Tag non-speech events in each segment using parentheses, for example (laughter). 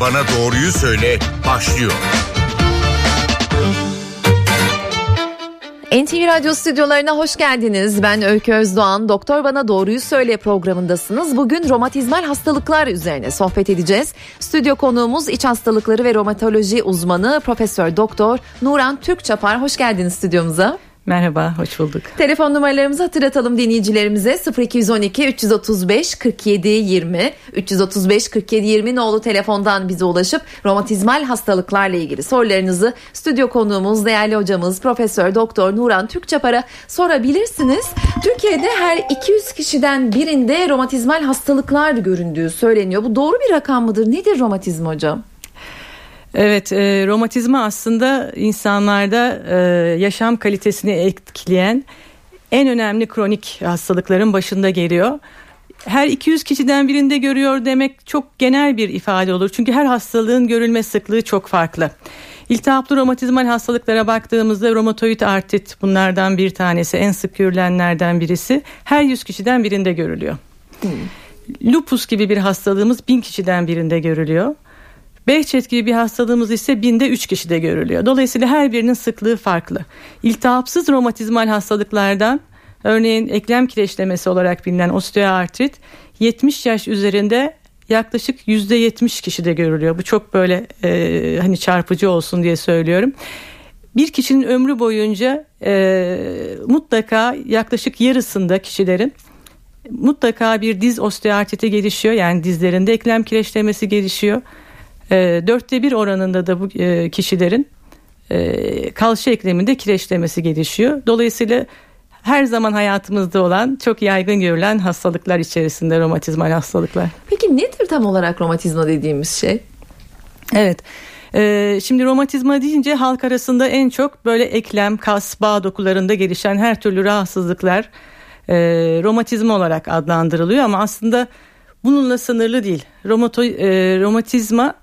Bana Doğruyu Söyle başlıyor. NTV Radyo stüdyolarına hoş geldiniz. Ben Öykü Özdoğan. Doktor Bana Doğruyu Söyle programındasınız. Bugün romatizmal hastalıklar üzerine sohbet edeceğiz. Stüdyo konuğumuz iç hastalıkları ve romatoloji uzmanı Profesör Doktor Nuran Türkçapar. Hoş geldiniz stüdyomuza. Merhaba, hoş bulduk. Telefon numaralarımızı hatırlatalım dinleyicilerimize 0212 335 47 20 335 47 20 nolu telefondan bize ulaşıp romatizmal hastalıklarla ilgili sorularınızı stüdyo konuğumuz değerli hocamız Profesör Doktor Nuran Türkçapar'a sorabilirsiniz. Türkiye'de her 200 kişiden birinde romatizmal hastalıklar göründüğü söyleniyor. Bu doğru bir rakam mıdır? Nedir romatizm hocam? Evet, e, romatizma aslında insanlarda e, yaşam kalitesini etkileyen en önemli kronik hastalıkların başında geliyor. Her 200 kişiden birinde görüyor demek çok genel bir ifade olur. Çünkü her hastalığın görülme sıklığı çok farklı. İltihaplı romatizmal hastalıklara baktığımızda romatoid artrit bunlardan bir tanesi en sık görülenlerden birisi her 100 kişiden birinde görülüyor. Hmm. Lupus gibi bir hastalığımız bin kişiden birinde görülüyor. Behçet gibi bir hastalığımız ise binde 3 kişide görülüyor. Dolayısıyla her birinin sıklığı farklı. İltihapsız romatizmal hastalıklardan örneğin eklem kireçlemesi olarak bilinen osteoartrit 70 yaş üzerinde yaklaşık yüzde 70 kişide görülüyor. Bu çok böyle e, hani çarpıcı olsun diye söylüyorum. Bir kişinin ömrü boyunca e, mutlaka yaklaşık yarısında kişilerin mutlaka bir diz osteoartriti gelişiyor. Yani dizlerinde eklem kireçlemesi gelişiyor. E, dörtte bir oranında da bu e, kişilerin e, kalça ekleminde kireçlemesi gelişiyor. Dolayısıyla her zaman hayatımızda olan çok yaygın görülen hastalıklar içerisinde romatizmal hastalıklar. Peki nedir tam olarak romatizma dediğimiz şey? Evet. Ee, şimdi romatizma deyince halk arasında en çok böyle eklem, kas, bağ dokularında gelişen her türlü rahatsızlıklar e, romatizma olarak adlandırılıyor ama aslında bununla sınırlı değil. Romato, e, romatizma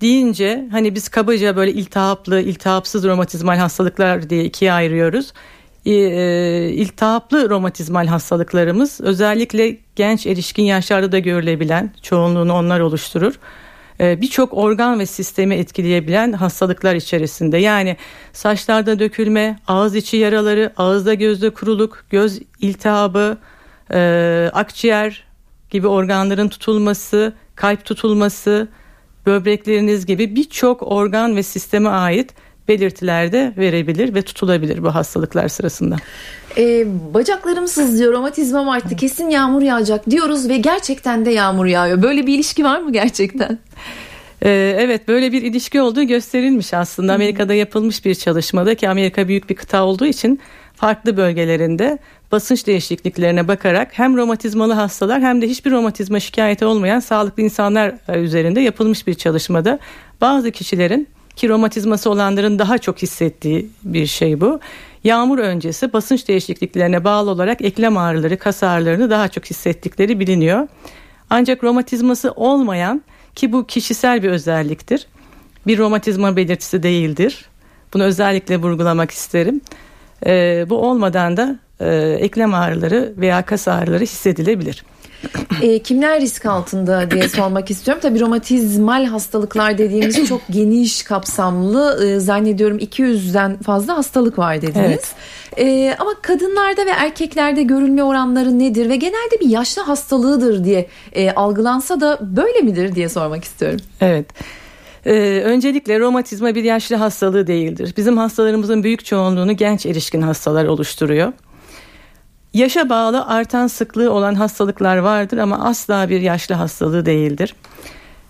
deyince hani biz kabaca böyle iltihaplı, iltihapsız romatizmal hastalıklar diye ikiye ayırıyoruz. E, iltihaplı romatizmal hastalıklarımız özellikle genç erişkin yaşlarda da görülebilen çoğunluğunu onlar oluşturur. E, Birçok organ ve sistemi etkileyebilen hastalıklar içerisinde yani saçlarda dökülme, ağız içi yaraları, ağızda gözde kuruluk, göz iltihabı, e, akciğer gibi organların tutulması, kalp tutulması, böbrekleriniz gibi birçok organ ve sisteme ait belirtiler de verebilir ve tutulabilir bu hastalıklar sırasında. Ee, bacaklarım sızlıyor, romatizmam arttı, kesin yağmur yağacak diyoruz ve gerçekten de yağmur yağıyor. Böyle bir ilişki var mı gerçekten? Ee, evet böyle bir ilişki olduğu gösterilmiş aslında. Amerika'da yapılmış bir çalışmada ki Amerika büyük bir kıta olduğu için farklı bölgelerinde basınç değişikliklerine bakarak hem romatizmalı hastalar hem de hiçbir romatizma şikayeti olmayan sağlıklı insanlar e, üzerinde yapılmış bir çalışmada bazı kişilerin ki romatizması olanların daha çok hissettiği bir şey bu. Yağmur öncesi basınç değişikliklerine bağlı olarak eklem ağrıları, kas ağrılarını daha çok hissettikleri biliniyor. Ancak romatizması olmayan ki bu kişisel bir özelliktir. Bir romatizma belirtisi değildir. Bunu özellikle vurgulamak isterim. Ee, bu olmadan da e, eklem ağrıları veya kas ağrıları hissedilebilir. (clears throat) E, kimler risk altında diye sormak istiyorum. Tabii romatizmal hastalıklar dediğimiz çok (clears throat) geniş kapsamlı e, zannediyorum 200'den fazla hastalık var dediniz. Evet. E, ama kadınlarda ve erkeklerde görülme oranları nedir ve genelde bir yaşlı hastalığıdır diye e, algılansa da böyle midir diye sormak istiyorum. Evet. Ee, öncelikle romatizma bir yaşlı hastalığı değildir. Bizim hastalarımızın büyük çoğunluğunu genç erişkin hastalar oluşturuyor. Yaşa bağlı artan sıklığı olan hastalıklar vardır ama asla bir yaşlı hastalığı değildir.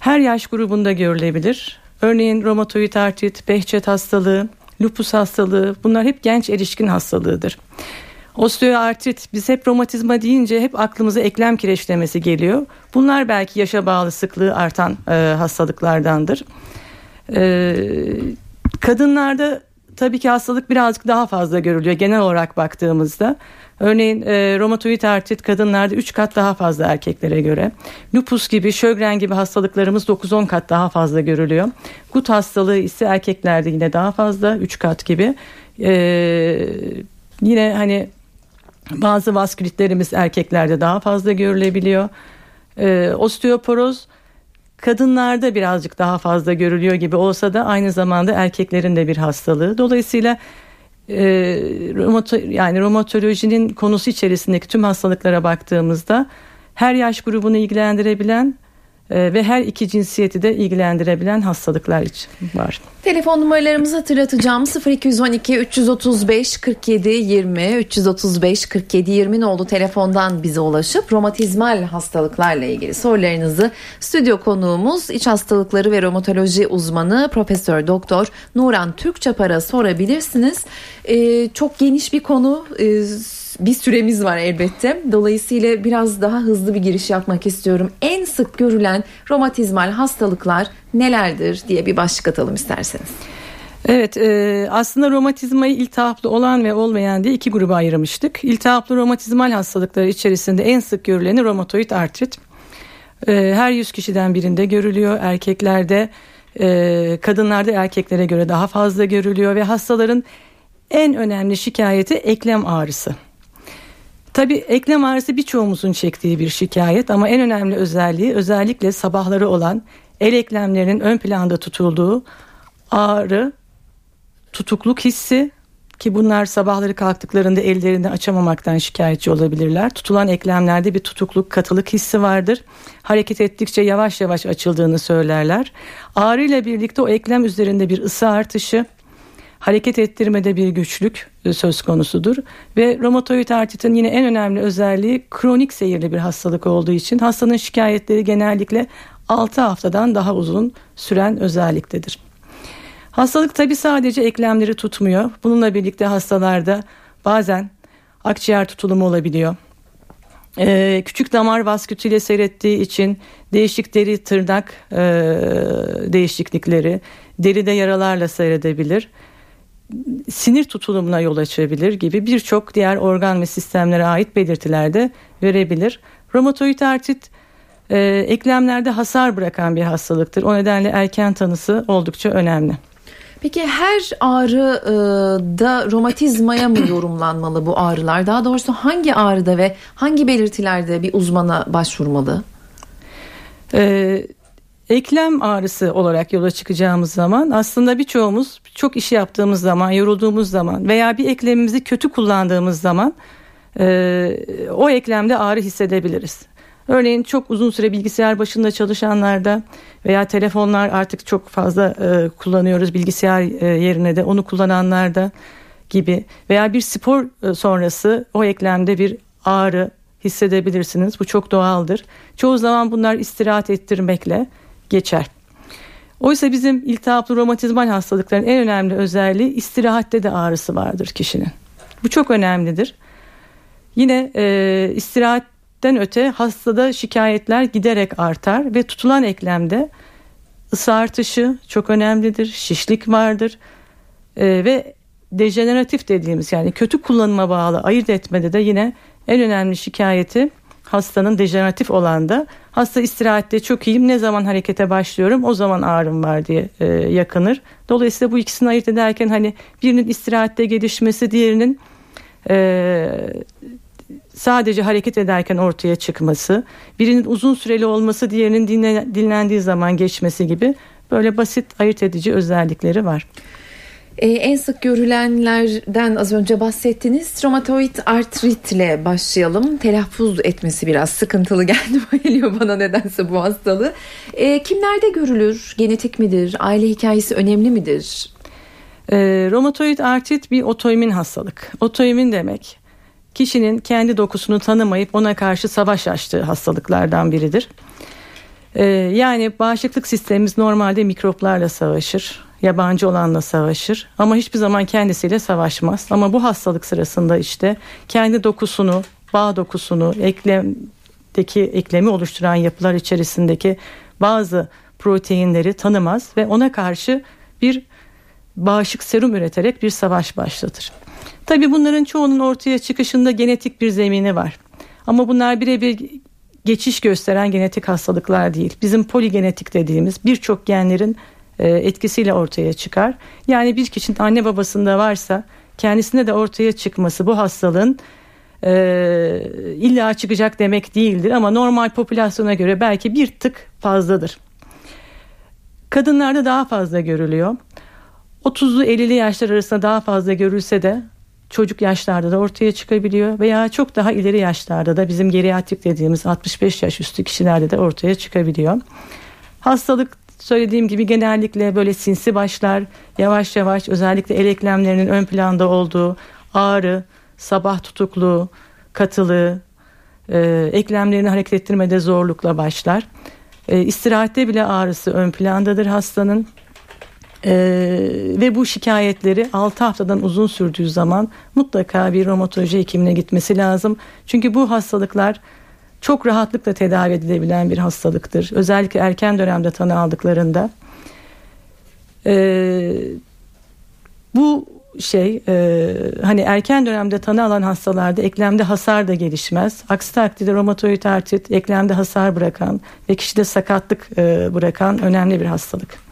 Her yaş grubunda görülebilir. Örneğin romatoid artrit, behçet hastalığı, lupus hastalığı bunlar hep genç erişkin hastalığıdır. Osteoartrit biz hep romatizma deyince hep aklımıza eklem kireçlemesi geliyor. Bunlar belki yaşa bağlı sıklığı artan e, hastalıklardandır. E, kadınlarda tabii ki hastalık birazcık daha fazla görülüyor genel olarak baktığımızda. Örneğin e, romatoid artrit kadınlarda 3 kat daha fazla erkeklere göre. Lupus gibi, Sjögren gibi hastalıklarımız 9-10 kat daha fazla görülüyor. Gut hastalığı ise erkeklerde yine daha fazla 3 kat gibi. E, yine hani bazı vaskülitlerimiz erkeklerde daha fazla görülebiliyor. E, osteoporoz kadınlarda birazcık daha fazla görülüyor gibi olsa da aynı zamanda erkeklerin de bir hastalığı. Dolayısıyla e, romato, yani romatolojinin konusu içerisindeki tüm hastalıklara baktığımızda her yaş grubunu ilgilendirebilen ve her iki cinsiyeti de ilgilendirebilen hastalıklar için var. Telefon numaralarımızı hatırlatacağım 0212 335 47 20 335 47 20 oldu telefondan bize ulaşıp romatizmal hastalıklarla ilgili sorularınızı stüdyo konuğumuz iç hastalıkları ve romatoloji uzmanı Profesör Doktor Nuran Türkçapar'a sorabilirsiniz. Ee, çok geniş bir konu. Ee, bir süremiz var elbette. Dolayısıyla biraz daha hızlı bir giriş yapmak istiyorum. En sık görülen romatizmal hastalıklar nelerdir diye bir başlık atalım isterseniz. Evet e, aslında romatizmayı iltihaplı olan ve olmayan diye iki gruba ayırmıştık. İltihaplı romatizmal hastalıkları içerisinde en sık görüleni romatoid artrit. E, her 100 kişiden birinde görülüyor. Erkeklerde e, kadınlarda erkeklere göre daha fazla görülüyor ve hastaların en önemli şikayeti eklem ağrısı. Tabii eklem ağrısı birçoğumuzun çektiği bir şikayet ama en önemli özelliği özellikle sabahları olan el eklemlerinin ön planda tutulduğu ağrı, tutukluk hissi ki bunlar sabahları kalktıklarında ellerini açamamaktan şikayetçi olabilirler. Tutulan eklemlerde bir tutukluk, katılık hissi vardır. Hareket ettikçe yavaş yavaş açıldığını söylerler. Ağrı ile birlikte o eklem üzerinde bir ısı artışı, hareket ettirmede bir güçlük e, söz konusudur. Ve romatoid artritin yine en önemli özelliği kronik seyirli bir hastalık olduğu için hastanın şikayetleri genellikle 6 haftadan daha uzun süren özelliktedir. Hastalık tabi sadece eklemleri tutmuyor. Bununla birlikte hastalarda bazen akciğer tutulumu olabiliyor. Ee, küçük damar vaskütüyle seyrettiği için değişik deri tırnak e, değişiklikleri, deride yaralarla seyredebilir sinir tutulumuna yol açabilir gibi birçok diğer organ ve sistemlere ait belirtiler de verebilir. Romatoid artrit e, eklemlerde hasar bırakan bir hastalıktır. O nedenle erken tanısı oldukça önemli. Peki her ağrı e, da romatizmaya mı yorumlanmalı bu ağrılar? Daha doğrusu hangi ağrıda ve hangi belirtilerde bir uzmana başvurmalı? Ee, Eklem ağrısı olarak yola çıkacağımız zaman aslında birçoğumuz çok iş yaptığımız zaman, yorulduğumuz zaman veya bir eklemimizi kötü kullandığımız zaman e, o eklemde ağrı hissedebiliriz. Örneğin çok uzun süre bilgisayar başında çalışanlarda veya telefonlar artık çok fazla e, kullanıyoruz bilgisayar e, yerine de onu kullananlarda gibi veya bir spor e, sonrası o eklemde bir ağrı hissedebilirsiniz. Bu çok doğaldır. Çoğu zaman bunlar istirahat ettirmekle geçer. Oysa bizim iltihaplı romatizmal hastalıkların en önemli özelliği istirahatte de ağrısı vardır kişinin. Bu çok önemlidir. Yine e, istirahatten öte hastada şikayetler giderek artar ve tutulan eklemde ısı artışı çok önemlidir. Şişlik vardır e, ve dejeneratif dediğimiz yani kötü kullanıma bağlı ayırt etmede de yine en önemli şikayeti hastanın dejeneratif olan da hasta istirahatte çok iyiyim ne zaman harekete başlıyorum o zaman ağrım var diye e, yakınır. Dolayısıyla bu ikisini ayırt ederken hani birinin istirahatte gelişmesi diğerinin e, sadece hareket ederken ortaya çıkması, birinin uzun süreli olması diğerinin dinlen, dinlendiği zaman geçmesi gibi böyle basit ayırt edici özellikleri var. Ee, en sık görülenlerden az önce bahsettiniz. Romatoid artritle başlayalım. Telaffuz etmesi biraz sıkıntılı (laughs) geldi geliyor bana nedense bu hastalığı. Ee, kimlerde görülür? Genetik midir? Aile hikayesi önemli midir? E, romatoid artrit bir otoimmün hastalık. Otoimmün demek kişinin kendi dokusunu tanımayıp ona karşı savaş açtığı hastalıklardan biridir. E, yani bağışıklık sistemimiz normalde mikroplarla savaşır yabancı olanla savaşır ama hiçbir zaman kendisiyle savaşmaz. Ama bu hastalık sırasında işte kendi dokusunu, bağ dokusunu, eklemdeki eklemi oluşturan yapılar içerisindeki bazı proteinleri tanımaz ve ona karşı bir bağışık serum üreterek bir savaş başlatır. Tabii bunların çoğunun ortaya çıkışında genetik bir zemini var. Ama bunlar birebir geçiş gösteren genetik hastalıklar değil. Bizim poligenetik dediğimiz birçok genlerin etkisiyle ortaya çıkar. Yani bir kişinin anne babasında varsa kendisine de ortaya çıkması bu hastalığın e, illa çıkacak demek değildir ama normal popülasyona göre belki bir tık fazladır. Kadınlarda daha fazla görülüyor. 30'lu 50'li yaşlar arasında daha fazla görülse de çocuk yaşlarda da ortaya çıkabiliyor veya çok daha ileri yaşlarda da bizim geriatrik dediğimiz 65 yaş üstü kişilerde de ortaya çıkabiliyor. Hastalık söylediğim gibi genellikle böyle sinsi başlar yavaş yavaş özellikle el eklemlerinin ön planda olduğu ağrı, sabah tutukluğu, katılığı, e, eklemlerini hareket ettirmede zorlukla başlar. E, istirahatte bile ağrısı ön plandadır hastanın. Ee, ve bu şikayetleri 6 haftadan uzun sürdüğü zaman mutlaka bir romatoloji hekimine gitmesi lazım. Çünkü bu hastalıklar çok rahatlıkla tedavi edilebilen bir hastalıktır. Özellikle erken dönemde tanı aldıklarında. Ee, bu şey e, hani erken dönemde tanı alan hastalarda eklemde hasar da gelişmez. Aksi takdirde romatoid artrit eklemde hasar bırakan ve kişide sakatlık e, bırakan önemli bir hastalık.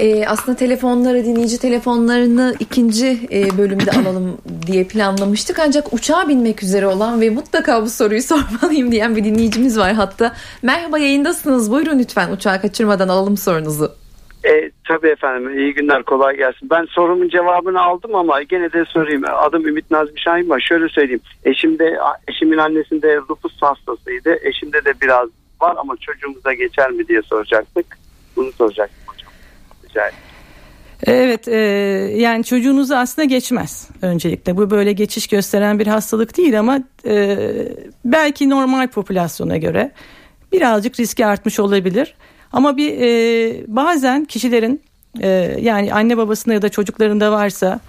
E, aslında telefonları dinleyici telefonlarını ikinci e, bölümde (coughs) alalım diye planlamıştık. Ancak uçağa binmek üzere olan ve mutlaka bu soruyu (laughs) sormalıyım diyen bir dinleyicimiz var hatta. Merhaba yayındasınız. Buyurun lütfen uçağı kaçırmadan alalım sorunuzu. E, tabii efendim iyi günler kolay gelsin. Ben sorumun cevabını aldım ama gene de sorayım. Adım Ümit Nazmi Şahin var. Şöyle söyleyeyim. Eşimde, eşimin annesinde lupus hastasıydı. Eşimde de biraz var ama çocuğumuza geçer mi diye soracaktık. Bunu soracaktım hocam. Rica. Evet e, yani çocuğunuzu aslında geçmez öncelikle bu böyle geçiş gösteren bir hastalık değil ama e, belki normal popülasyona göre birazcık riski artmış olabilir. Ama bir e, bazen kişilerin e, yani anne babasında ya da çocuklarında varsa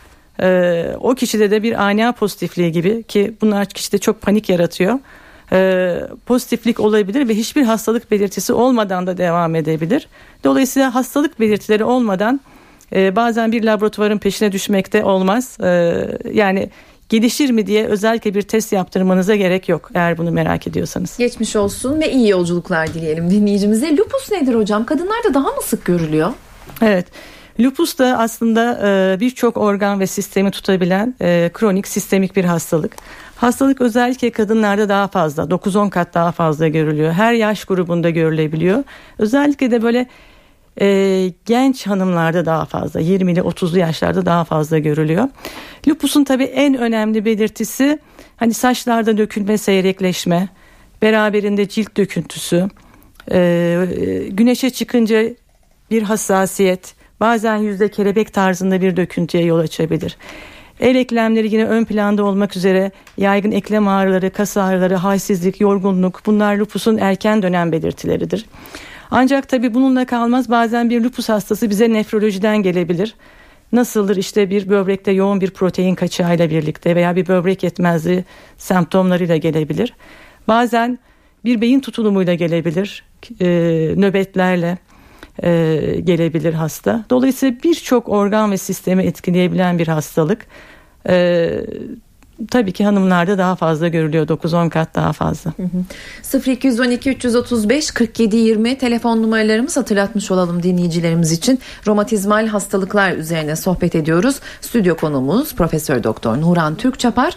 e, o kişide de bir ANA pozitifliği gibi ki bunlar kişide çok panik yaratıyor. E, pozitiflik olabilir ve hiçbir hastalık belirtisi olmadan da devam edebilir. Dolayısıyla hastalık belirtileri olmadan e, bazen bir laboratuvarın peşine düşmekte olmaz. E, yani gelişir mi diye özellikle bir test yaptırmanıza gerek yok eğer bunu merak ediyorsanız. Geçmiş olsun ve iyi yolculuklar dileyelim dinleyicimize. Lupus nedir hocam? Kadınlarda daha mı sık görülüyor? Evet. Lupus da aslında e, birçok organ ve sistemi tutabilen e, kronik sistemik bir hastalık. Hastalık özellikle kadınlarda daha fazla 9-10 kat daha fazla görülüyor. Her yaş grubunda görülebiliyor. Özellikle de böyle e, genç hanımlarda daha fazla 20'li 30'lu yaşlarda daha fazla görülüyor. Lupusun tabii en önemli belirtisi hani saçlarda dökülme, seyrekleşme, beraberinde cilt döküntüsü, e, güneşe çıkınca bir hassasiyet, bazen yüzde kelebek tarzında bir döküntüye yol açabilir. El eklemleri yine ön planda olmak üzere yaygın eklem ağrıları, kas ağrıları, halsizlik, yorgunluk bunlar lupusun erken dönem belirtileridir. Ancak tabi bununla kalmaz bazen bir lupus hastası bize nefrolojiden gelebilir. Nasıldır işte bir böbrekte yoğun bir protein kaçağıyla birlikte veya bir böbrek yetmezliği semptomlarıyla gelebilir. Bazen bir beyin tutulumuyla gelebilir, e, nöbetlerle e, gelebilir hasta. Dolayısıyla birçok organ ve sistemi etkileyebilen bir hastalık. E, tabii ki hanımlarda daha fazla görülüyor 9-10 kat daha fazla. Hı hı. 0212 335 47 20 telefon numaralarımız hatırlatmış olalım dinleyicilerimiz için. Romatizmal hastalıklar üzerine sohbet ediyoruz. Stüdyo konuğumuz Profesör Doktor Nuran Türkçapar.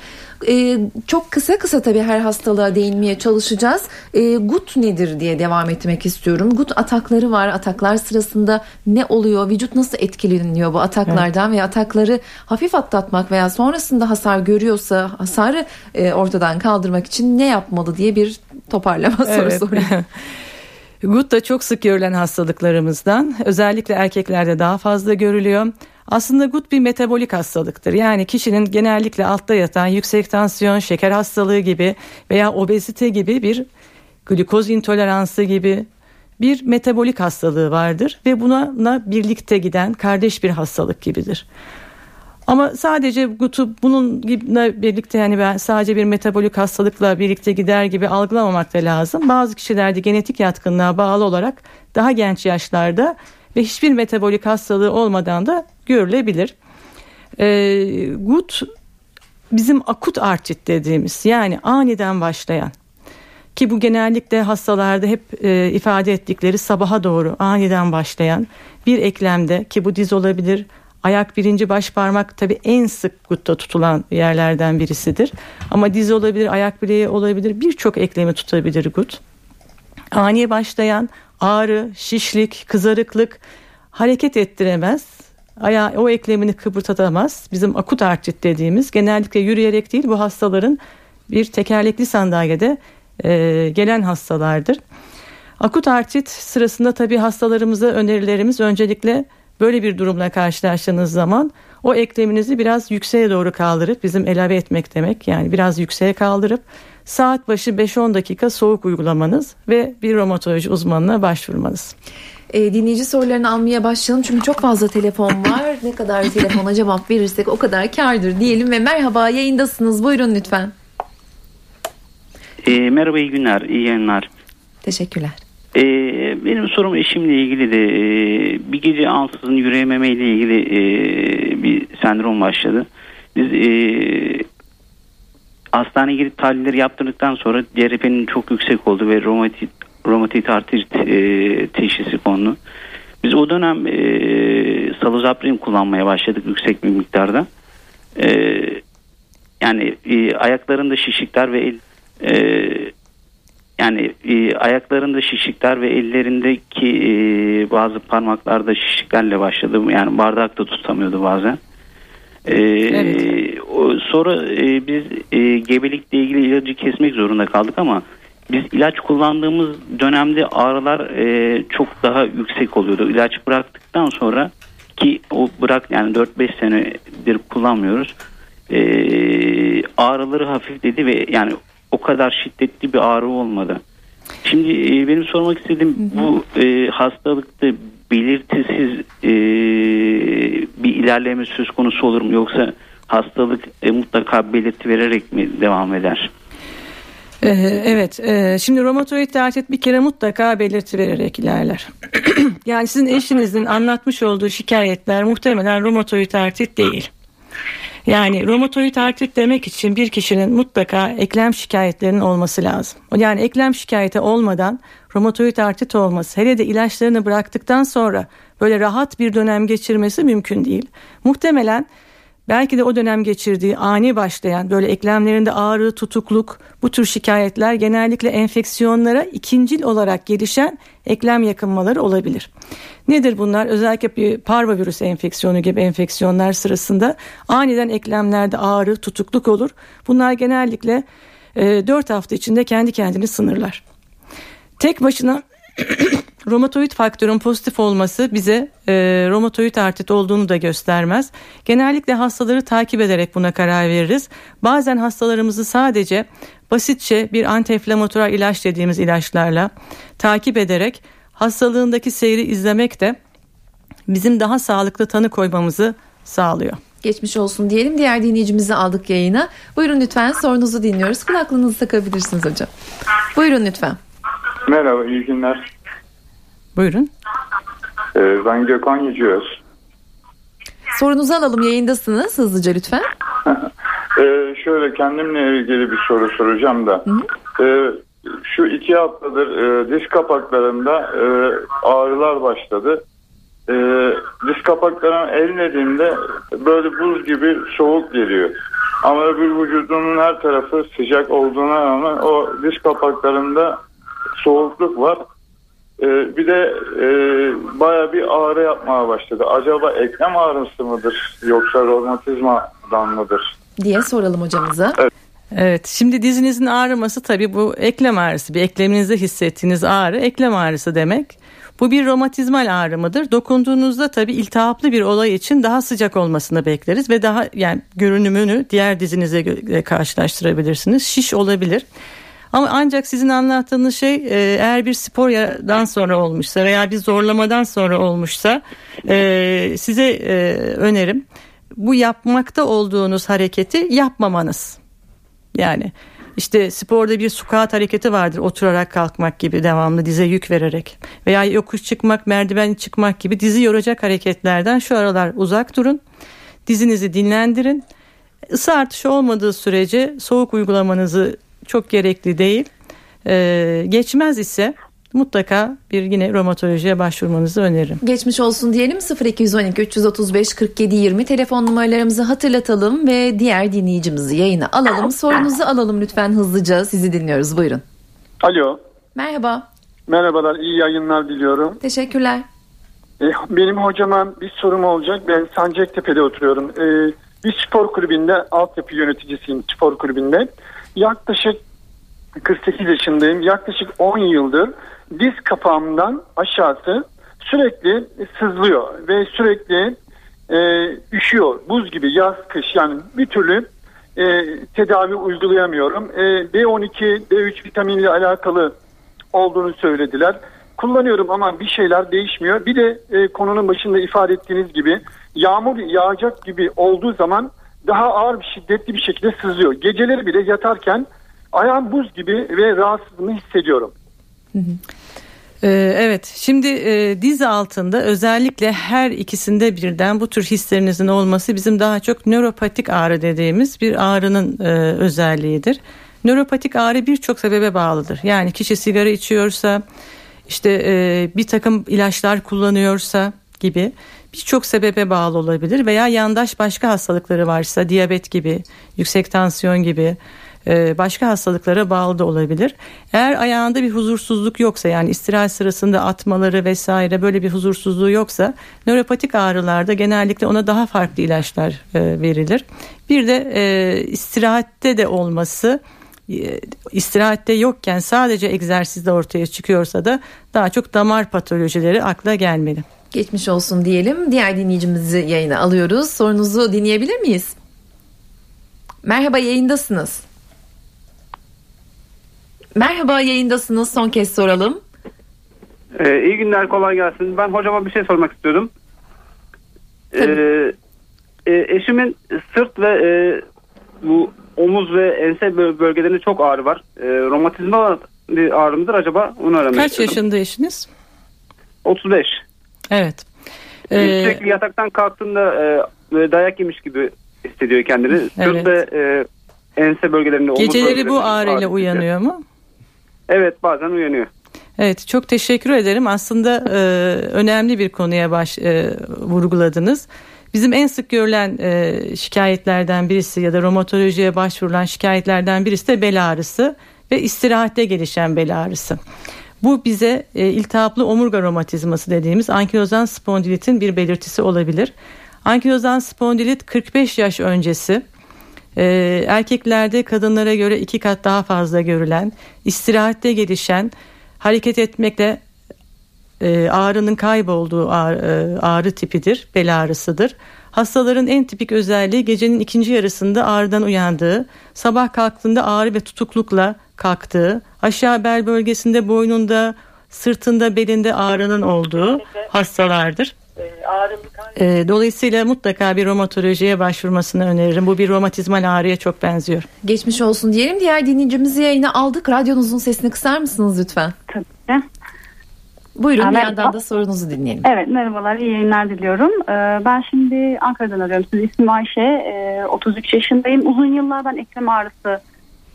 E, çok kısa kısa tabii her hastalığa değinmeye çalışacağız. E, gut nedir diye devam etmek istiyorum. Gut atakları var. Ataklar sırasında ne oluyor? Vücut nasıl etkileniyor bu ataklardan evet. ve atakları hafif atlatmak veya sonrasında hasar görüyorsa hasarı e, ortadan kaldırmak için ne yapmalı diye bir toparlama (laughs) evet. soru sorayım. (laughs) Gut da çok sık görülen hastalıklarımızdan. Özellikle erkeklerde daha fazla görülüyor. Aslında gut bir metabolik hastalıktır. Yani kişinin genellikle altta yatan yüksek tansiyon, şeker hastalığı gibi veya obezite gibi bir glikoz intoleransı gibi bir metabolik hastalığı vardır ve buna birlikte giden kardeş bir hastalık gibidir. Ama sadece GUT'u bunun gibi birlikte yani ben sadece bir metabolik hastalıkla birlikte gider gibi algılamamak da lazım. Bazı kişilerde genetik yatkınlığa bağlı olarak daha genç yaşlarda ve hiçbir metabolik hastalığı olmadan da görülebilir. E, gut bizim akut artrit dediğimiz yani aniden başlayan ki bu genellikle hastalarda hep e, ifade ettikleri sabaha doğru aniden başlayan bir eklemde ki bu diz olabilir ayak birinci baş parmak tabi en sık gutta tutulan yerlerden birisidir ama diz olabilir ayak bileği olabilir birçok eklemi tutabilir gut ani başlayan ağrı şişlik kızarıklık hareket ettiremez. Ayağı, o eklemini kıpırdatamaz. Bizim akut artrit dediğimiz genellikle yürüyerek değil bu hastaların bir tekerlekli sandalyede e, gelen hastalardır. Akut artrit sırasında tabii hastalarımıza önerilerimiz öncelikle böyle bir durumla karşılaştığınız zaman o ekleminizi biraz yükseğe doğru kaldırıp bizim elave etmek demek yani biraz yükseğe kaldırıp saat başı 5-10 dakika soğuk uygulamanız ve bir romatoloji uzmanına başvurmanız. E, dinleyici sorularını almaya başlayalım çünkü çok fazla telefon var. Ne kadar telefona cevap verirsek o kadar kardır diyelim ve merhaba yayındasınız. Buyurun lütfen. E, merhaba iyi günler, iyi yayınlar. Teşekkürler. E, benim sorum eşimle ilgili de e, bir gece ansızın yürüyememe ile ilgili e, bir sendrom başladı. Biz e, hastaneye gidip tahlilleri yaptırdıktan sonra CRP'nin çok yüksek oldu ve romatit, romatit artrit e, teşhisi kondu. Biz o dönem e, salozaprin kullanmaya başladık yüksek bir miktarda. E, yani e, ayaklarında şişikler ve el, e, yani e, ayaklarında şişikler ve ellerindeki e, bazı parmaklarda şişiklerle başladı. Yani bardak da tutamıyordu bazen. E, Evet. o, sonra e, biz e, gebelikle ilgili ilacı kesmek zorunda kaldık ama biz ilaç kullandığımız dönemde ağrılar e, çok daha yüksek oluyordu. İlaç bıraktıktan sonra ki o bırak yani 4-5 senedir kullanmıyoruz. E, ağrıları hafifledi ve yani kadar şiddetli bir ağrı olmadı. Şimdi e, benim sormak istediğim bu e, hastalıkta belirtisiz e, bir ilerleme söz konusu olur mu yoksa hastalık e, mutlaka belirti vererek mi devam eder? Ee, evet, e, şimdi romatoid artrit bir kere mutlaka belirti vererek ilerler. (clears throat) yani sizin eşinizin anlatmış olduğu şikayetler muhtemelen romatoid artrit değil. Yani romatoid artrit demek için bir kişinin mutlaka eklem şikayetlerinin olması lazım. Yani eklem şikayeti olmadan romatoid artrit olması hele de ilaçlarını bıraktıktan sonra böyle rahat bir dönem geçirmesi mümkün değil. Muhtemelen Belki de o dönem geçirdiği ani başlayan böyle eklemlerinde ağrı, tutukluk bu tür şikayetler genellikle enfeksiyonlara ikincil olarak gelişen eklem yakınmaları olabilir. Nedir bunlar? Özellikle bir parvovirüs enfeksiyonu gibi enfeksiyonlar sırasında aniden eklemlerde ağrı, tutukluk olur. Bunlar genellikle e, 4 hafta içinde kendi kendini sınırlar. Tek başına romatoid faktörün pozitif olması bize e, romatoid artrit olduğunu da göstermez. Genellikle hastaları takip ederek buna karar veririz. Bazen hastalarımızı sadece basitçe bir antiinflamatuar ilaç dediğimiz ilaçlarla takip ederek hastalığındaki seyri izlemek de bizim daha sağlıklı tanı koymamızı sağlıyor. Geçmiş olsun diyelim. Diğer dinleyicimizi aldık yayına. Buyurun lütfen sorunuzu dinliyoruz. Kulaklığınızı takabilirsiniz hocam. Buyurun lütfen. Merhaba, iyi günler. Buyurun. Ee, ben Gökhan Yücüöz. Sorunuzu alalım yayındasınız hızlıca lütfen. (laughs) Ee, şöyle kendimle ilgili bir soru soracağım da. Ee, şu iki haftadır e, diz kapaklarımda e, ağrılar başladı. E, diz kapaklarımı ellediğimde böyle buz gibi soğuk geliyor. Ama öbür vücudumun her tarafı sıcak olduğuna rağmen o diz kapaklarında soğukluk var. Ee, bir de e, baya bir ağrı yapmaya başladı. Acaba eklem ağrısı mıdır yoksa romatizmadan mıdır? Diye soralım hocamıza. Evet şimdi dizinizin ağrıması tabii bu eklem ağrısı bir ekleminizde hissettiğiniz ağrı eklem ağrısı demek. Bu bir romatizmal ağrı mıdır? Dokunduğunuzda tabii iltihaplı bir olay için daha sıcak olmasını bekleriz ve daha yani görünümünü diğer dizinize karşılaştırabilirsiniz. Şiş olabilir. Ama ancak sizin anlattığınız şey e, eğer bir spordan sonra olmuşsa veya bir zorlamadan sonra olmuşsa e, size e, önerim bu yapmakta olduğunuz hareketi yapmamanız. Yani işte sporda bir squat hareketi vardır oturarak kalkmak gibi devamlı dize yük vererek veya yokuş çıkmak merdiven çıkmak gibi dizi yoracak hareketlerden şu aralar uzak durun. Dizinizi dinlendirin. Isı artışı olmadığı sürece soğuk uygulamanızı çok gerekli değil. Ee, geçmez ise mutlaka bir yine romatolojiye başvurmanızı öneririm. Geçmiş olsun diyelim 0212 335 47 20 telefon numaralarımızı hatırlatalım ve diğer dinleyicimizi yayına alalım. Sorunuzu alalım lütfen hızlıca sizi dinliyoruz buyurun. Alo, Merhaba merhabalar, iyi yayınlar diliyorum. teşekkürler. Ee, E, benim hocama bir sorum olacak. Ben Sancaktepe'de oturuyorum. E, bir spor kulübünde altyapı yöneticisiyim spor kulübünde. Yaklaşık 48 yaşındayım. Yaklaşık 10 yıldır diz kapağımdan aşağısı sürekli sızlıyor ve sürekli e, üşüyor. Buz gibi yaz kış yani bir türlü e, tedavi uygulayamıyorum. E, B12, B3 vitaminle alakalı olduğunu söylediler. Kullanıyorum ama bir şeyler değişmiyor. Bir de e, konunun başında ifade ettiğiniz gibi yağmur yağacak gibi olduğu zaman daha ağır bir şiddetli bir şekilde sızıyor. Geceleri bile yatarken ayağım buz gibi ve rahatsızlığını hissediyorum. Ee, evet şimdi e, diz altında özellikle her ikisinde birden bu tür hislerinizin olması bizim daha çok nöropatik ağrı dediğimiz bir ağrının e, özelliğidir. Nöropatik ağrı birçok sebebe bağlıdır. Yani kişi sigara içiyorsa işte e, bir takım ilaçlar kullanıyorsa gibi birçok sebebe bağlı olabilir veya yandaş başka hastalıkları varsa diyabet gibi, yüksek tansiyon gibi e, başka hastalıklara bağlı da olabilir. Eğer ayağında bir huzursuzluk yoksa yani istirahat sırasında atmaları vesaire böyle bir huzursuzluğu yoksa nöropatik ağrılarda genellikle ona daha farklı ilaçlar e, verilir. Bir de e, istirahatte de olması istirahatte yokken sadece egzersizde ortaya çıkıyorsa da daha çok damar patolojileri akla gelmeli. Geçmiş olsun diyelim. Diğer dinleyicimizi yayına alıyoruz. Sorunuzu dinleyebilir miyiz? Merhaba yayındasınız. Merhaba yayındasınız. Son kez soralım. Ee, iyi günler kolay gelsin. Ben hocama bir şey sormak istiyordum. Ee, e, eşimin sırt ve e, bu omuz ve ense bölgelerinde çok ağrı var. E, romatizma bir ağrı mıdır acaba? Onu öğrenmek Kaç istiyorum. yaşında eşiniz? 35. Evet. Ee, Sürekli yataktan kalktığında e, dayak yemiş gibi hissediyor kendini. Evet. Sırt ve e, ense bölgelerinde omuz Geceleri bu ağrıyla ağrı uyanıyor mu? Evet bazen uyanıyor. Evet çok teşekkür ederim. Aslında e, önemli bir konuya baş e, vurguladınız. Bizim en sık görülen e, şikayetlerden birisi ya da romatolojiye başvurulan şikayetlerden birisi de bel ağrısı ve istirahatte gelişen bel ağrısı. Bu bize e, iltihaplı omurga romatizması dediğimiz ankilozan spondilitin bir belirtisi olabilir. Ankilozan spondilit 45 yaş öncesi e, erkeklerde kadınlara göre iki kat daha fazla görülen, istirahatte gelişen, hareket etmekle e, ağrının kaybolduğu ağrı, e, ağrı tipidir, bel ağrısıdır. Hastaların en tipik özelliği gecenin ikinci yarısında ağrıdan uyandığı, sabah kalktığında ağrı ve tutuklukla kalktığı, aşağı bel bölgesinde boynunda, sırtında, belinde ağrının olduğu hastalardır. E, dolayısıyla mutlaka bir romatolojiye başvurmasını öneririm. Bu bir romatizmal ağrıya çok benziyor. Geçmiş olsun diyelim. Diğer dinleyicimizi yayına aldık. Radyonuzun sesini kısar mısınız lütfen? Tabii. Buyurun bir Merhaba. yandan da sorunuzu dinleyelim. Evet merhabalar iyi yayınlar diliyorum. Ee, ben şimdi Ankara'dan arıyorum. Siz ismim Ayşe. Ee, 33 yaşındayım. Uzun yıllar ben eklem ağrısı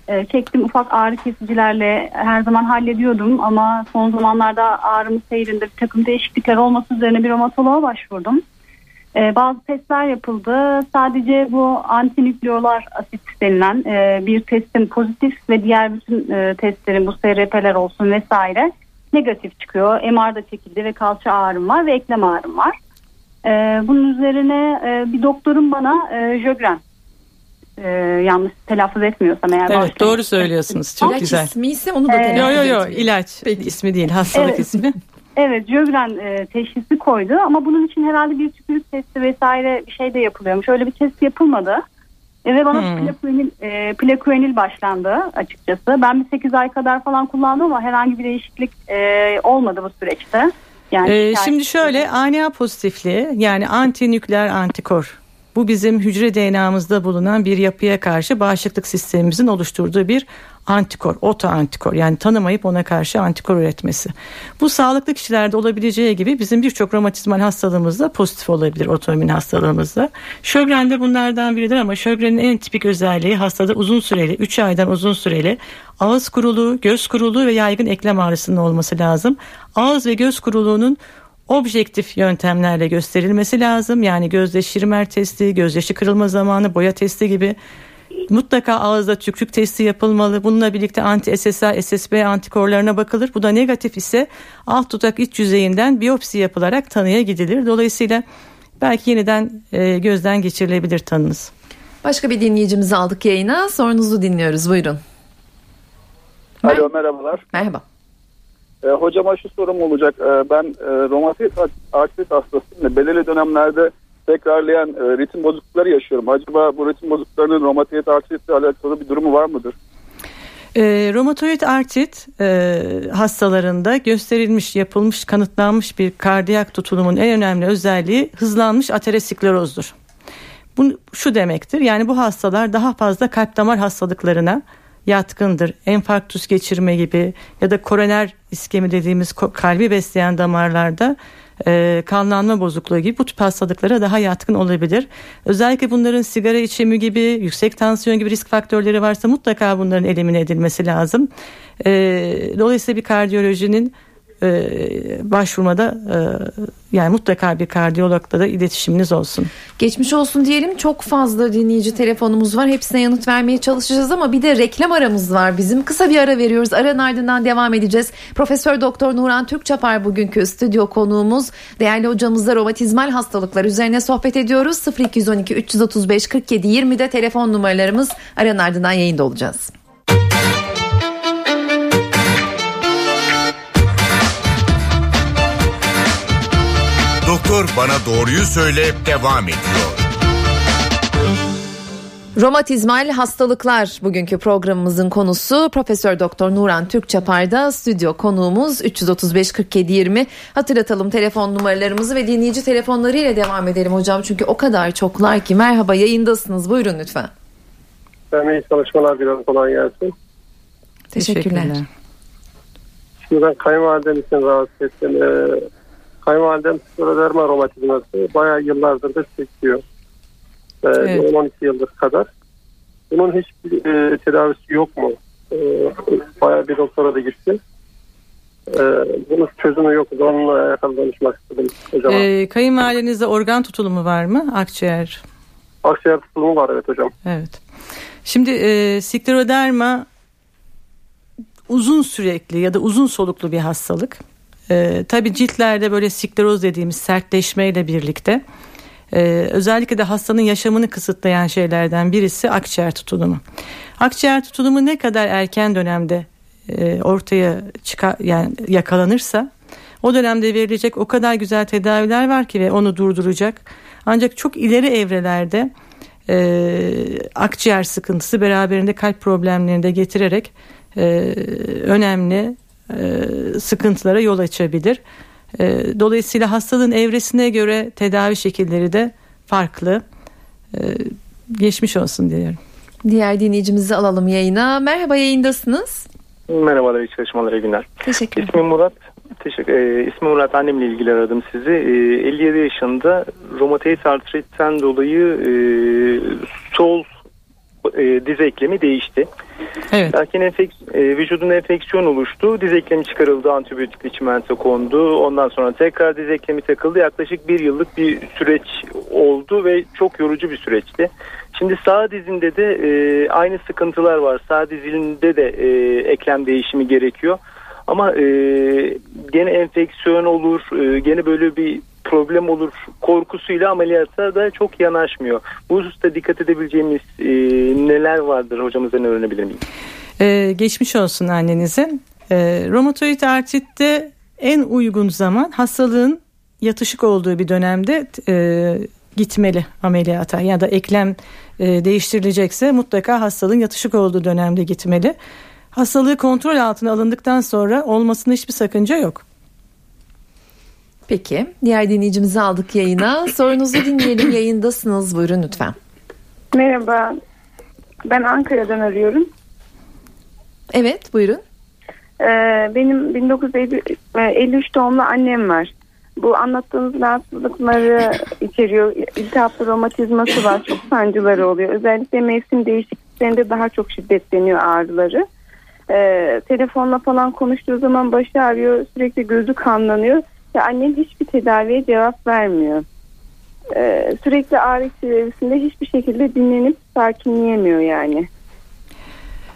e, çektim. Ufak ağrı kesicilerle her zaman hallediyordum. Ama son zamanlarda ağrımın seyrinde bir takım değişiklikler olması üzerine bir romatoloğa başvurdum. Ee, bazı testler yapıldı. Sadece bu antinükleolar asit denilen e, bir testin pozitif ve diğer bütün e, testlerin bu SRP'ler olsun vesaire negatif çıkıyor. MR da çekildi ve kalça ağrım var ve eklem ağrım var. Ee, bunun üzerine e, bir doktorum bana e, Jögren e, yanlış telaffuz etmiyorsam eğer Evet doğru söylüyorsunuz. Çok İlaç güzel. ismi ise onu da Ee, telaffuz Yo yo yo etmeyin. ilaç ismi değil hastalık Evet. ismi. Evet Jögren e, teşhisi koydu ama bunun için herhalde bir tükürük testi vesaire bir şey de yapılıyormuş. Öyle bir test yapılmadı. Ve bana Hmm. plakuenil, e, plakuenil başlandı açıkçası. Ben bir 8 ay kadar falan kullandım ama herhangi bir değişiklik e, olmadı bu süreçte. Yani Ee, şimdi şöyle ANA pozitifliği yani antinükleer antikor. Bu bizim hücre DNA'mızda bulunan bir yapıya karşı bağışıklık sistemimizin oluşturduğu bir antikor, oto antikor yani tanımayıp ona karşı antikor üretmesi. Bu sağlıklı kişilerde olabileceği gibi bizim birçok romatizmal hastalığımızda pozitif olabilir otoimmün hastalığımızda. Sjogren de bunlardan biridir ama Sjogren'in en tipik özelliği hastada uzun süreli 3 aydan uzun süreli ağız kuruluğu, göz kuruluğu ve yaygın eklem ağrısının olması lazım. Ağız ve göz kuruluğunun objektif yöntemlerle gösterilmesi lazım. Yani gözde Schirmer testi, gözyaşı kırılma zamanı, boya testi gibi Mutlaka ağızda tükürük testi yapılmalı. Bununla birlikte anti SSA, SSB antikorlarına bakılır. Bu da negatif ise alt dudak iç yüzeyinden biyopsi yapılarak tanıya gidilir. Dolayısıyla belki yeniden e, gözden geçirilebilir tanınız. Başka bir dinleyicimizi aldık yayına. Sorunuzu dinliyoruz. Buyurun. Alo merhabalar. Merhaba. E, hocama şu sorum olacak. E, ben e, romatizm artrit hastasıyım ve belirli dönemlerde tekrarlayan e, ritim bozuklukları yaşıyorum. Acaba bu ritim bozukluklarının romatiyet artritle alakalı bir durumu var mıdır? E, romatoid artrit e, hastalarında gösterilmiş, yapılmış, kanıtlanmış bir kardiyak tutulumun en önemli özelliği hızlanmış aterosklerozdur. Bu şu demektir. Yani bu hastalar daha fazla kalp damar hastalıklarına yatkındır. Enfarktüs geçirme gibi ya da koroner iskemi dediğimiz kalbi besleyen damarlarda e, kanlanma bozukluğu gibi bu tip hastalıklara daha yatkın olabilir. Özellikle bunların sigara içimi gibi, yüksek tansiyon gibi risk faktörleri varsa mutlaka bunların elimine edilmesi lazım. E, dolayısıyla bir kardiyolojinin e, başvurmada e, yani mutlaka bir kardiyologla da iletişiminiz olsun. Geçmiş olsun diyelim. Çok fazla dinleyici telefonumuz var. Hepsine yanıt vermeye çalışacağız ama bir de reklam aramız var. Bizim kısa bir ara veriyoruz. Aranın ardından devam edeceğiz. Profesör Doktor Nuran Türkçapar bugünkü stüdyo konuğumuz. Değerli hocamızla romatizmal hastalıklar üzerine sohbet ediyoruz. 0212 335 47 20'de telefon numaralarımız. Aranın ardından yayında olacağız. Doktor Bana Doğruyu Söyle devam ediyor. Romatizmal hastalıklar bugünkü programımızın konusu Profesör Doktor Nuran Türkçapar'da stüdyo konuğumuz 335 47 20 hatırlatalım telefon numaralarımızı ve dinleyici telefonlarıyla devam edelim hocam çünkü o kadar çoklar ki merhaba yayındasınız buyurun lütfen. Ben iyi çalışmalar diliyorum kolay gelsin. Teşekkürler. Şimdi ben kayınvalidem için rahatsız ettim. Ee, kayınvalidem skleroderma romatizması bayağı yıllardır da çekiyor. Ee, Evet. 10-12 yıldır kadar. Bunun hiçbir e, tedavisi yok mu? Ee, bayağı bir doktora da gitti. Ee, bunun çözümü yok. Onunla alakalı danışmak istedim hocam. E, kayınvalidenizde organ tutulumu var mı? Akciğer. Akciğer tutulumu var evet hocam. Evet. Şimdi e, skleroderma uzun sürekli ya da uzun soluklu bir hastalık. E, tabii ciltlerde böyle skleroz dediğimiz sertleşmeyle birlikte e, özellikle de hastanın yaşamını kısıtlayan şeylerden birisi akciğer tutulumu. Akciğer tutulumu ne kadar erken dönemde e, ortaya çıkar yani yakalanırsa o dönemde verilecek o kadar güzel tedaviler var ki ve onu durduracak. Ancak çok ileri evrelerde e, akciğer sıkıntısı beraberinde kalp problemlerini de getirerek e, önemli sıkıntılara yol açabilir. E, dolayısıyla hastalığın evresine göre tedavi şekilleri de farklı. E, geçmiş olsun diyorum. Diğer dinleyicimizi alalım yayına. Merhaba yayındasınız. Merhabalar, iyi çalışmalar, iyi günler. Teşekkür İsmim Murat. Teşekkür, e, ismim Murat, annemle ilgili aradım sizi. E, 57 yaşında romatoid artritten dolayı e, sol e, diz eklemi değişti. Evet. Lakin enfek, e, vücudun enfeksiyon oluştu. Diz eklemi çıkarıldı, antibiyotikli çimento kondu. Ondan sonra tekrar diz eklemi takıldı. Yaklaşık bir yıllık bir süreç oldu ve çok yorucu bir süreçti. Şimdi sağ dizinde de e, aynı sıkıntılar var. Sağ dizinde de e, eklem değişimi gerekiyor. Ama e, gene enfeksiyon olur, e, gene böyle bir problem olur korkusuyla ameliyata da çok yanaşmıyor. Bu hususta dikkat edebileceğimiz e, neler vardır hocamızdan öğrenebilir miyim? Ee, geçmiş olsun annenize. Ee, romatoid artritte en uygun zaman hastalığın yatışık olduğu bir dönemde e, gitmeli ameliyata ya da eklem e, değiştirilecekse mutlaka hastalığın yatışık olduğu dönemde gitmeli. Hastalığı kontrol altına alındıktan sonra olmasında hiçbir sakınca yok. Peki diğer dinleyicimizi aldık yayına. Sorunuzu dinleyelim yayındasınız buyurun lütfen. Merhaba. Ben Ankara'dan arıyorum. Evet buyurun. Ee, benim 1953 doğumlu annem var. Bu anlattığınız rahatsızlıkları içeriyor. İltihaplı romatizması var. Çok sancıları oluyor. Özellikle mevsim değişikliklerinde daha çok şiddetleniyor ağrıları. Ee, telefonla falan konuştuğu zaman başı ağrıyor. Sürekli gözü kanlanıyor. Ve annem hiçbir tedaviye cevap vermiyor. e, sürekli ağrı içerisinde hiçbir şekilde dinlenip sakinleyemiyor yani.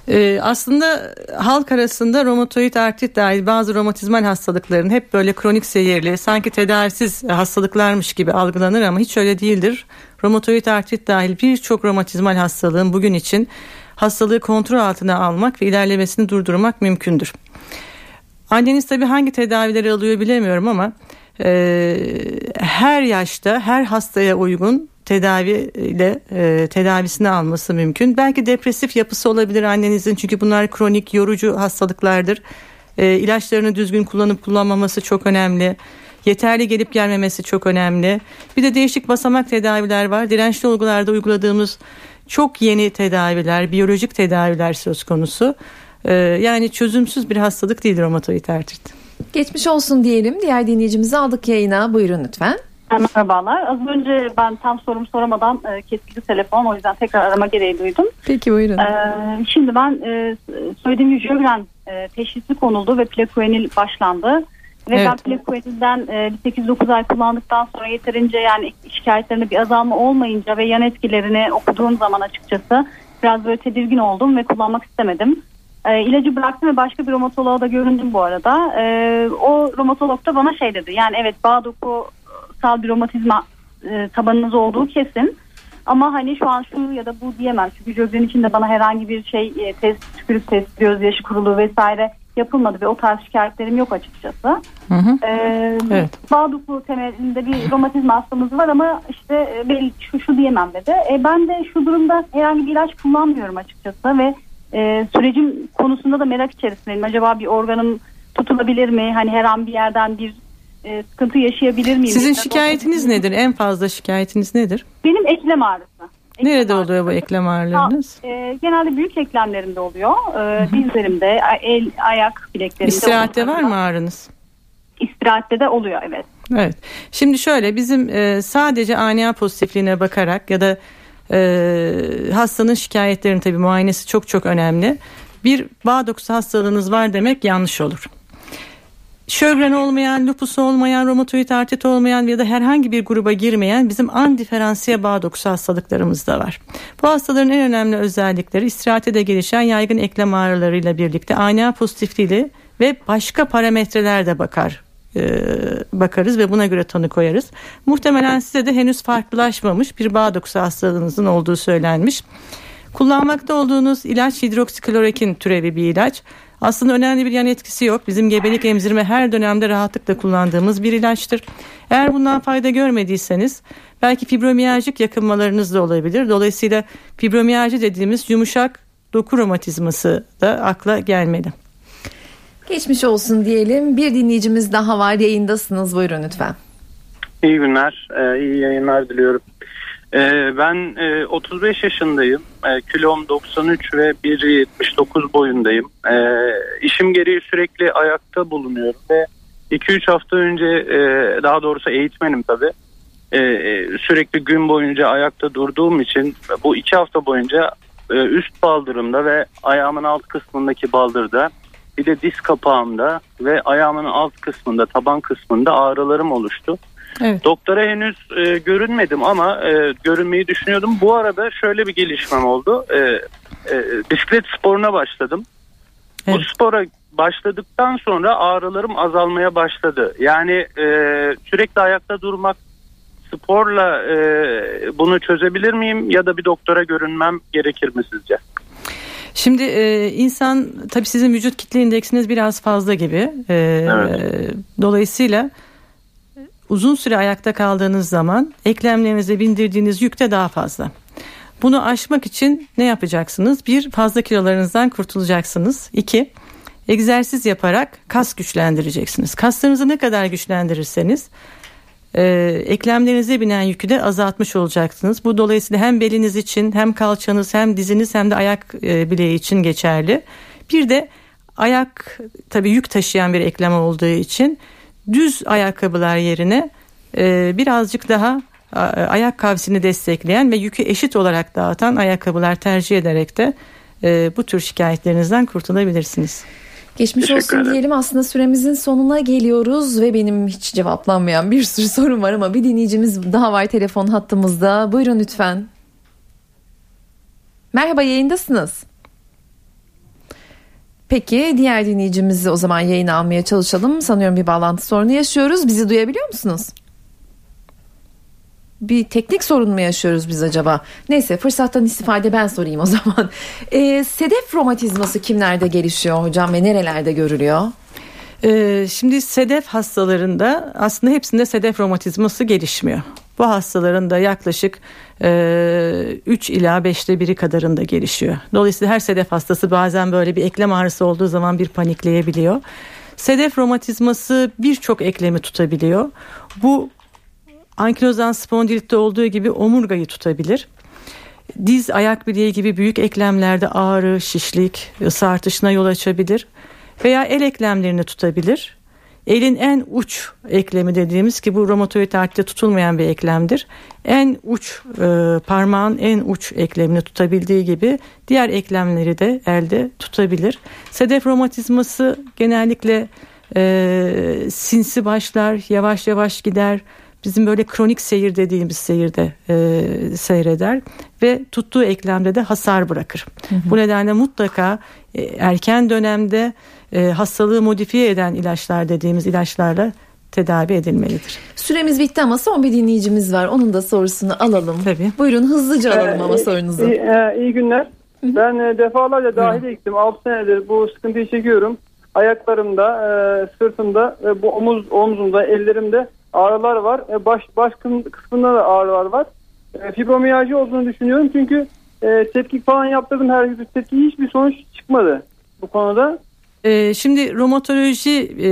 Ee, aslında halk arasında romatoid artrit dahil bazı romatizmal hastalıkların hep böyle kronik seyirli sanki tedavisiz hastalıklarmış gibi algılanır ama hiç öyle değildir. Romatoid artrit dahil birçok romatizmal hastalığın bugün için hastalığı kontrol altına almak ve ilerlemesini durdurmak mümkündür. Anneniz tabii hangi tedavileri alıyor bilemiyorum ama e, her yaşta her hastaya uygun tedaviyle e, tedavisini alması mümkün. Belki depresif yapısı olabilir annenizin çünkü bunlar kronik yorucu hastalıklardır. E, ilaçlarını düzgün kullanıp kullanmaması çok önemli. Yeterli gelip gelmemesi çok önemli. Bir de değişik basamak tedaviler var. Dirençli olgularda uyguladığımız çok yeni tedaviler, biyolojik tedaviler söz konusu. E, yani çözümsüz bir hastalık değil romatoid artrit. Geçmiş olsun diyelim. Diğer dinleyicimizi aldık yayına. Buyurun lütfen. Merhabalar. Az önce ben tam sorum soramadan e, kesildi telefon. O yüzden tekrar arama gereği duydum. Peki buyurun. E, şimdi ben e, söylediğim gibi Jögren e, teşhisi konuldu ve plekuenil başlandı. Ve Evet. ben plekuenilden e, bir 8-9 ay kullandıktan sonra yeterince yani şikayetlerinde bir azalma olmayınca ve yan etkilerini okuduğum zaman açıkçası biraz böyle tedirgin oldum ve kullanmak istemedim. E, ilacı bıraktım ve başka bir romatoloğa da göründüm bu arada. E, o romatolog da bana şey dedi. Yani evet bağ dokusal bir romatizma e, tabanınız olduğu kesin. Ama hani şu an şu ya da bu diyemem. Çünkü Jögren için de bana herhangi bir şey e, test, tükürük test, gözyaşı kuruluğu vesaire yapılmadı ve o tarz şikayetlerim yok açıkçası. Hı hı. Ee, Evet. Bağ dokusu temelinde bir romatizma hastamız var ama işte e, belli şu, şu diyemem dedi. E, ben de şu durumda herhangi bir ilaç kullanmıyorum açıkçası ve e, sürecim konusunda da merak içerisindeyim. Acaba bir organım tutulabilir mi? Hani her an bir yerden bir e, sıkıntı yaşayabilir miyim? Sizin Mesela- şikayetiniz nedir? En fazla şikayetiniz nedir? Benim eklem ağrısı. Nerede oluyor bu eklem ağrılarınız? E, genelde büyük eklemlerimde oluyor. E, dizlerimde, el, ayak bileklerimde. İstirahatte var mı ağrınız? İstirahatte de oluyor evet. Evet. Şimdi şöyle bizim e, sadece ANA pozitifliğine bakarak ya da e, hastanın şikayetlerinin tabii muayenesi çok çok önemli. Bir bağ dokusu hastalığınız var demek yanlış olur. Şögren olmayan, lupus olmayan, romatoid artrit olmayan ya da herhangi bir gruba girmeyen bizim andiferansiye bağ dokusu hastalıklarımız da var. Bu hastaların en önemli özellikleri istirahatte de gelişen yaygın eklem ağrılarıyla birlikte ANA pozitifliği ve başka parametreler de bakar bakarız ve buna göre tanı koyarız. Muhtemelen size de henüz farklılaşmamış bir bağ dokusu hastalığınızın olduğu söylenmiş. Kullanmakta olduğunuz ilaç hidroksiklorokin türevi bir ilaç. Aslında önemli bir yan etkisi yok. Bizim gebelik emzirme her dönemde rahatlıkla kullandığımız bir ilaçtır. Eğer bundan fayda görmediyseniz belki fibromiyajik yakınmalarınız da olabilir. Dolayısıyla fibromiyalji dediğimiz yumuşak doku romatizması da akla gelmeli. Geçmiş olsun diyelim. Bir dinleyicimiz daha var. Yayındasınız. Buyurun lütfen. İyi günler, e, iyi yayınlar diliyorum. E, ben e, 35 yaşındayım, e, kilom 93 ve 1.79 boyundayım. E, işim gereği sürekli ayakta bulunuyorum ve 2-3 hafta önce, e, daha doğrusu eğitmenim tabii, e, e, sürekli gün boyunca ayakta durduğum için bu 2 hafta boyunca e, üst baldırımda ve ayağımın alt kısmındaki baldırda bir de diz kapağımda ve ayağımın alt kısmında, taban kısmında ağrılarım oluştu. Evet. Doktora henüz e, görünmedim ama e, görünmeyi düşünüyordum. Bu arada şöyle bir gelişmem oldu. E, e, bisiklet sporuna başladım. Bu spora başladıktan sonra ağrılarım azalmaya başladı. Yani e, sürekli ayakta durmak sporla e, bunu çözebilir miyim ya da bir doktora görünmem gerekir mi sizce? Şimdi e, insan tabii sizin vücut kitle indeksiniz biraz fazla gibi. E, Dolayısıyla uzun süre ayakta kaldığınız zaman eklemlerinize bindirdiğiniz yük de daha fazla. Bunu aşmak için ne yapacaksınız? Bir, fazla kilolarınızdan kurtulacaksınız. İki, egzersiz yaparak kas güçlendireceksiniz. Kaslarınızı ne kadar güçlendirirseniz e, eklemlerinize binen yükü de azaltmış olacaksınız. Bu dolayısıyla hem beliniz için hem kalçanız hem diziniz hem de ayak e, bileği için geçerli. Bir de ayak tabii yük taşıyan bir eklem olduğu için düz ayakkabılar yerine e, birazcık daha ayak kavsini destekleyen ve yükü eşit olarak dağıtan ayakkabılar tercih ederek de e, bu tür şikayetlerinizden kurtulabilirsiniz. Geçmiş Teşekkür olsun ederim. diyelim aslında süremizin sonuna geliyoruz ve benim hiç cevaplanmayan bir sürü sorum var ama bir dinleyicimiz daha var telefon hattımızda. Buyurun lütfen. Merhaba yayındasınız. Peki diğer dinleyicimizi o zaman yayına almaya çalışalım. Sanıyorum bir bağlantı sorunu yaşıyoruz. Bizi duyabiliyor musunuz? Bir teknik sorun mu yaşıyoruz biz acaba? Neyse fırsattan istifade ben sorayım o (laughs) zaman. Ee, sedef romatizması kimlerde gelişiyor hocam ve nerelerde görülüyor? Ee, şimdi sedef hastalarında aslında hepsinde sedef romatizması gelişmiyor. Bu hastaların da yaklaşık e, 3 ila 5'te biri kadarında gelişiyor. Dolayısıyla her sedef hastası bazen böyle bir eklem ağrısı olduğu zaman bir panikleyebiliyor. Sedef romatizması birçok eklemi tutabiliyor. Bu ankilozan spondilitte olduğu gibi omurgayı tutabilir. Diz, ayak bileği gibi büyük eklemlerde ağrı, şişlik, ısı artışına yol açabilir. Veya el eklemlerini tutabilir. Elin en uç eklemi dediğimiz ki bu romatoid artrite tutulmayan bir eklemdir. En uç e, parmağın en uç eklemini tutabildiği gibi diğer eklemleri de elde tutabilir. Sedef romatizması genellikle e, sinsi başlar, yavaş yavaş gider. Bizim böyle kronik seyir dediğimiz seyirde e, seyreder ve tuttuğu eklemde de hasar bırakır. Hı hı. Bu nedenle mutlaka e, erken dönemde e, hastalığı modifiye eden ilaçlar dediğimiz ilaçlarla tedavi edilmelidir. Süremiz bitti ama son bir dinleyicimiz var. Onun da sorusunu alalım. Tabii. Buyurun hızlıca alalım ama Ee, sorunuzu. iyi, e, iyi günler. Ben e, defalarca dahil gittim. 6 senedir bu sıkıntıyı çekiyorum. Ayaklarımda, e, sırtımda, e, bu omuz omzumda, ellerimde ağrılar var. E, baş baş kısmında da ağrılar var. E, fibromiyalji olduğunu düşünüyorum çünkü e, tetkik falan yaptırdım. Her bir tetkik hiçbir sonuç çıkmadı bu konuda. E, şimdi romatoloji e,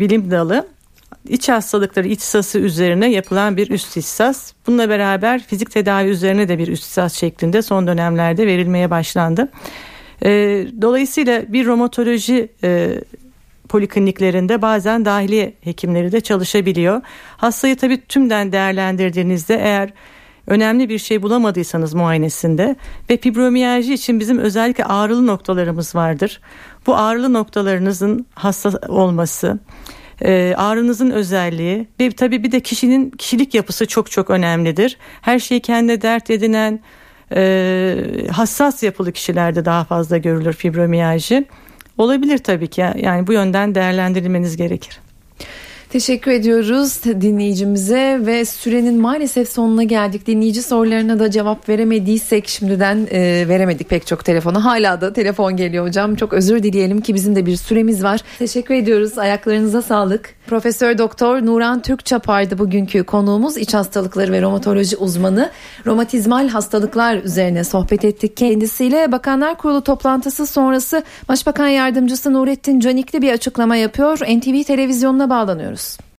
bilim dalı iç hastalıkları ihtisası üzerine yapılan bir üst ihtisas. Bununla beraber fizik tedavi üzerine de bir üst ihtisas şeklinde son dönemlerde verilmeye başlandı. E, dolayısıyla bir romatoloji e, polikliniklerinde bazen dahiliye hekimleri de çalışabiliyor. Hastayı tabii tümden değerlendirdiğinizde eğer önemli bir şey bulamadıysanız muayenesinde ve fibromiyalji için bizim özellikle ağrılı noktalarımız vardır. Bu ağrılı noktalarınızın hasta olması, e, ağrınızın özelliği ve tabii bir de kişinin kişilik yapısı çok çok önemlidir. Her şeyi kendine dert edinen e, hassas yapılı kişilerde daha fazla görülür fibromiyalji. Olabilir tabii ki yani bu yönden değerlendirilmeniz gerekir. Teşekkür ediyoruz dinleyicimize ve sürenin maalesef sonuna geldik. Dinleyici sorularına da cevap veremediysek şimdiden e, veremedik pek çok telefona. Hala da telefon geliyor hocam. Çok özür dileyelim ki bizim de bir süremiz var. Teşekkür ediyoruz. Ayaklarınıza sağlık. Profesör Doktor Nuran Türkçapar'dı bugünkü konuğumuz. İç hastalıkları ve romatoloji uzmanı. Romatizmal hastalıklar üzerine sohbet ettik kendisiyle. Bakanlar Kurulu toplantısı sonrası Başbakan Yardımcısı Nurettin Canikli bir açıklama yapıyor. NTV televizyonuna bağlanıyoruz.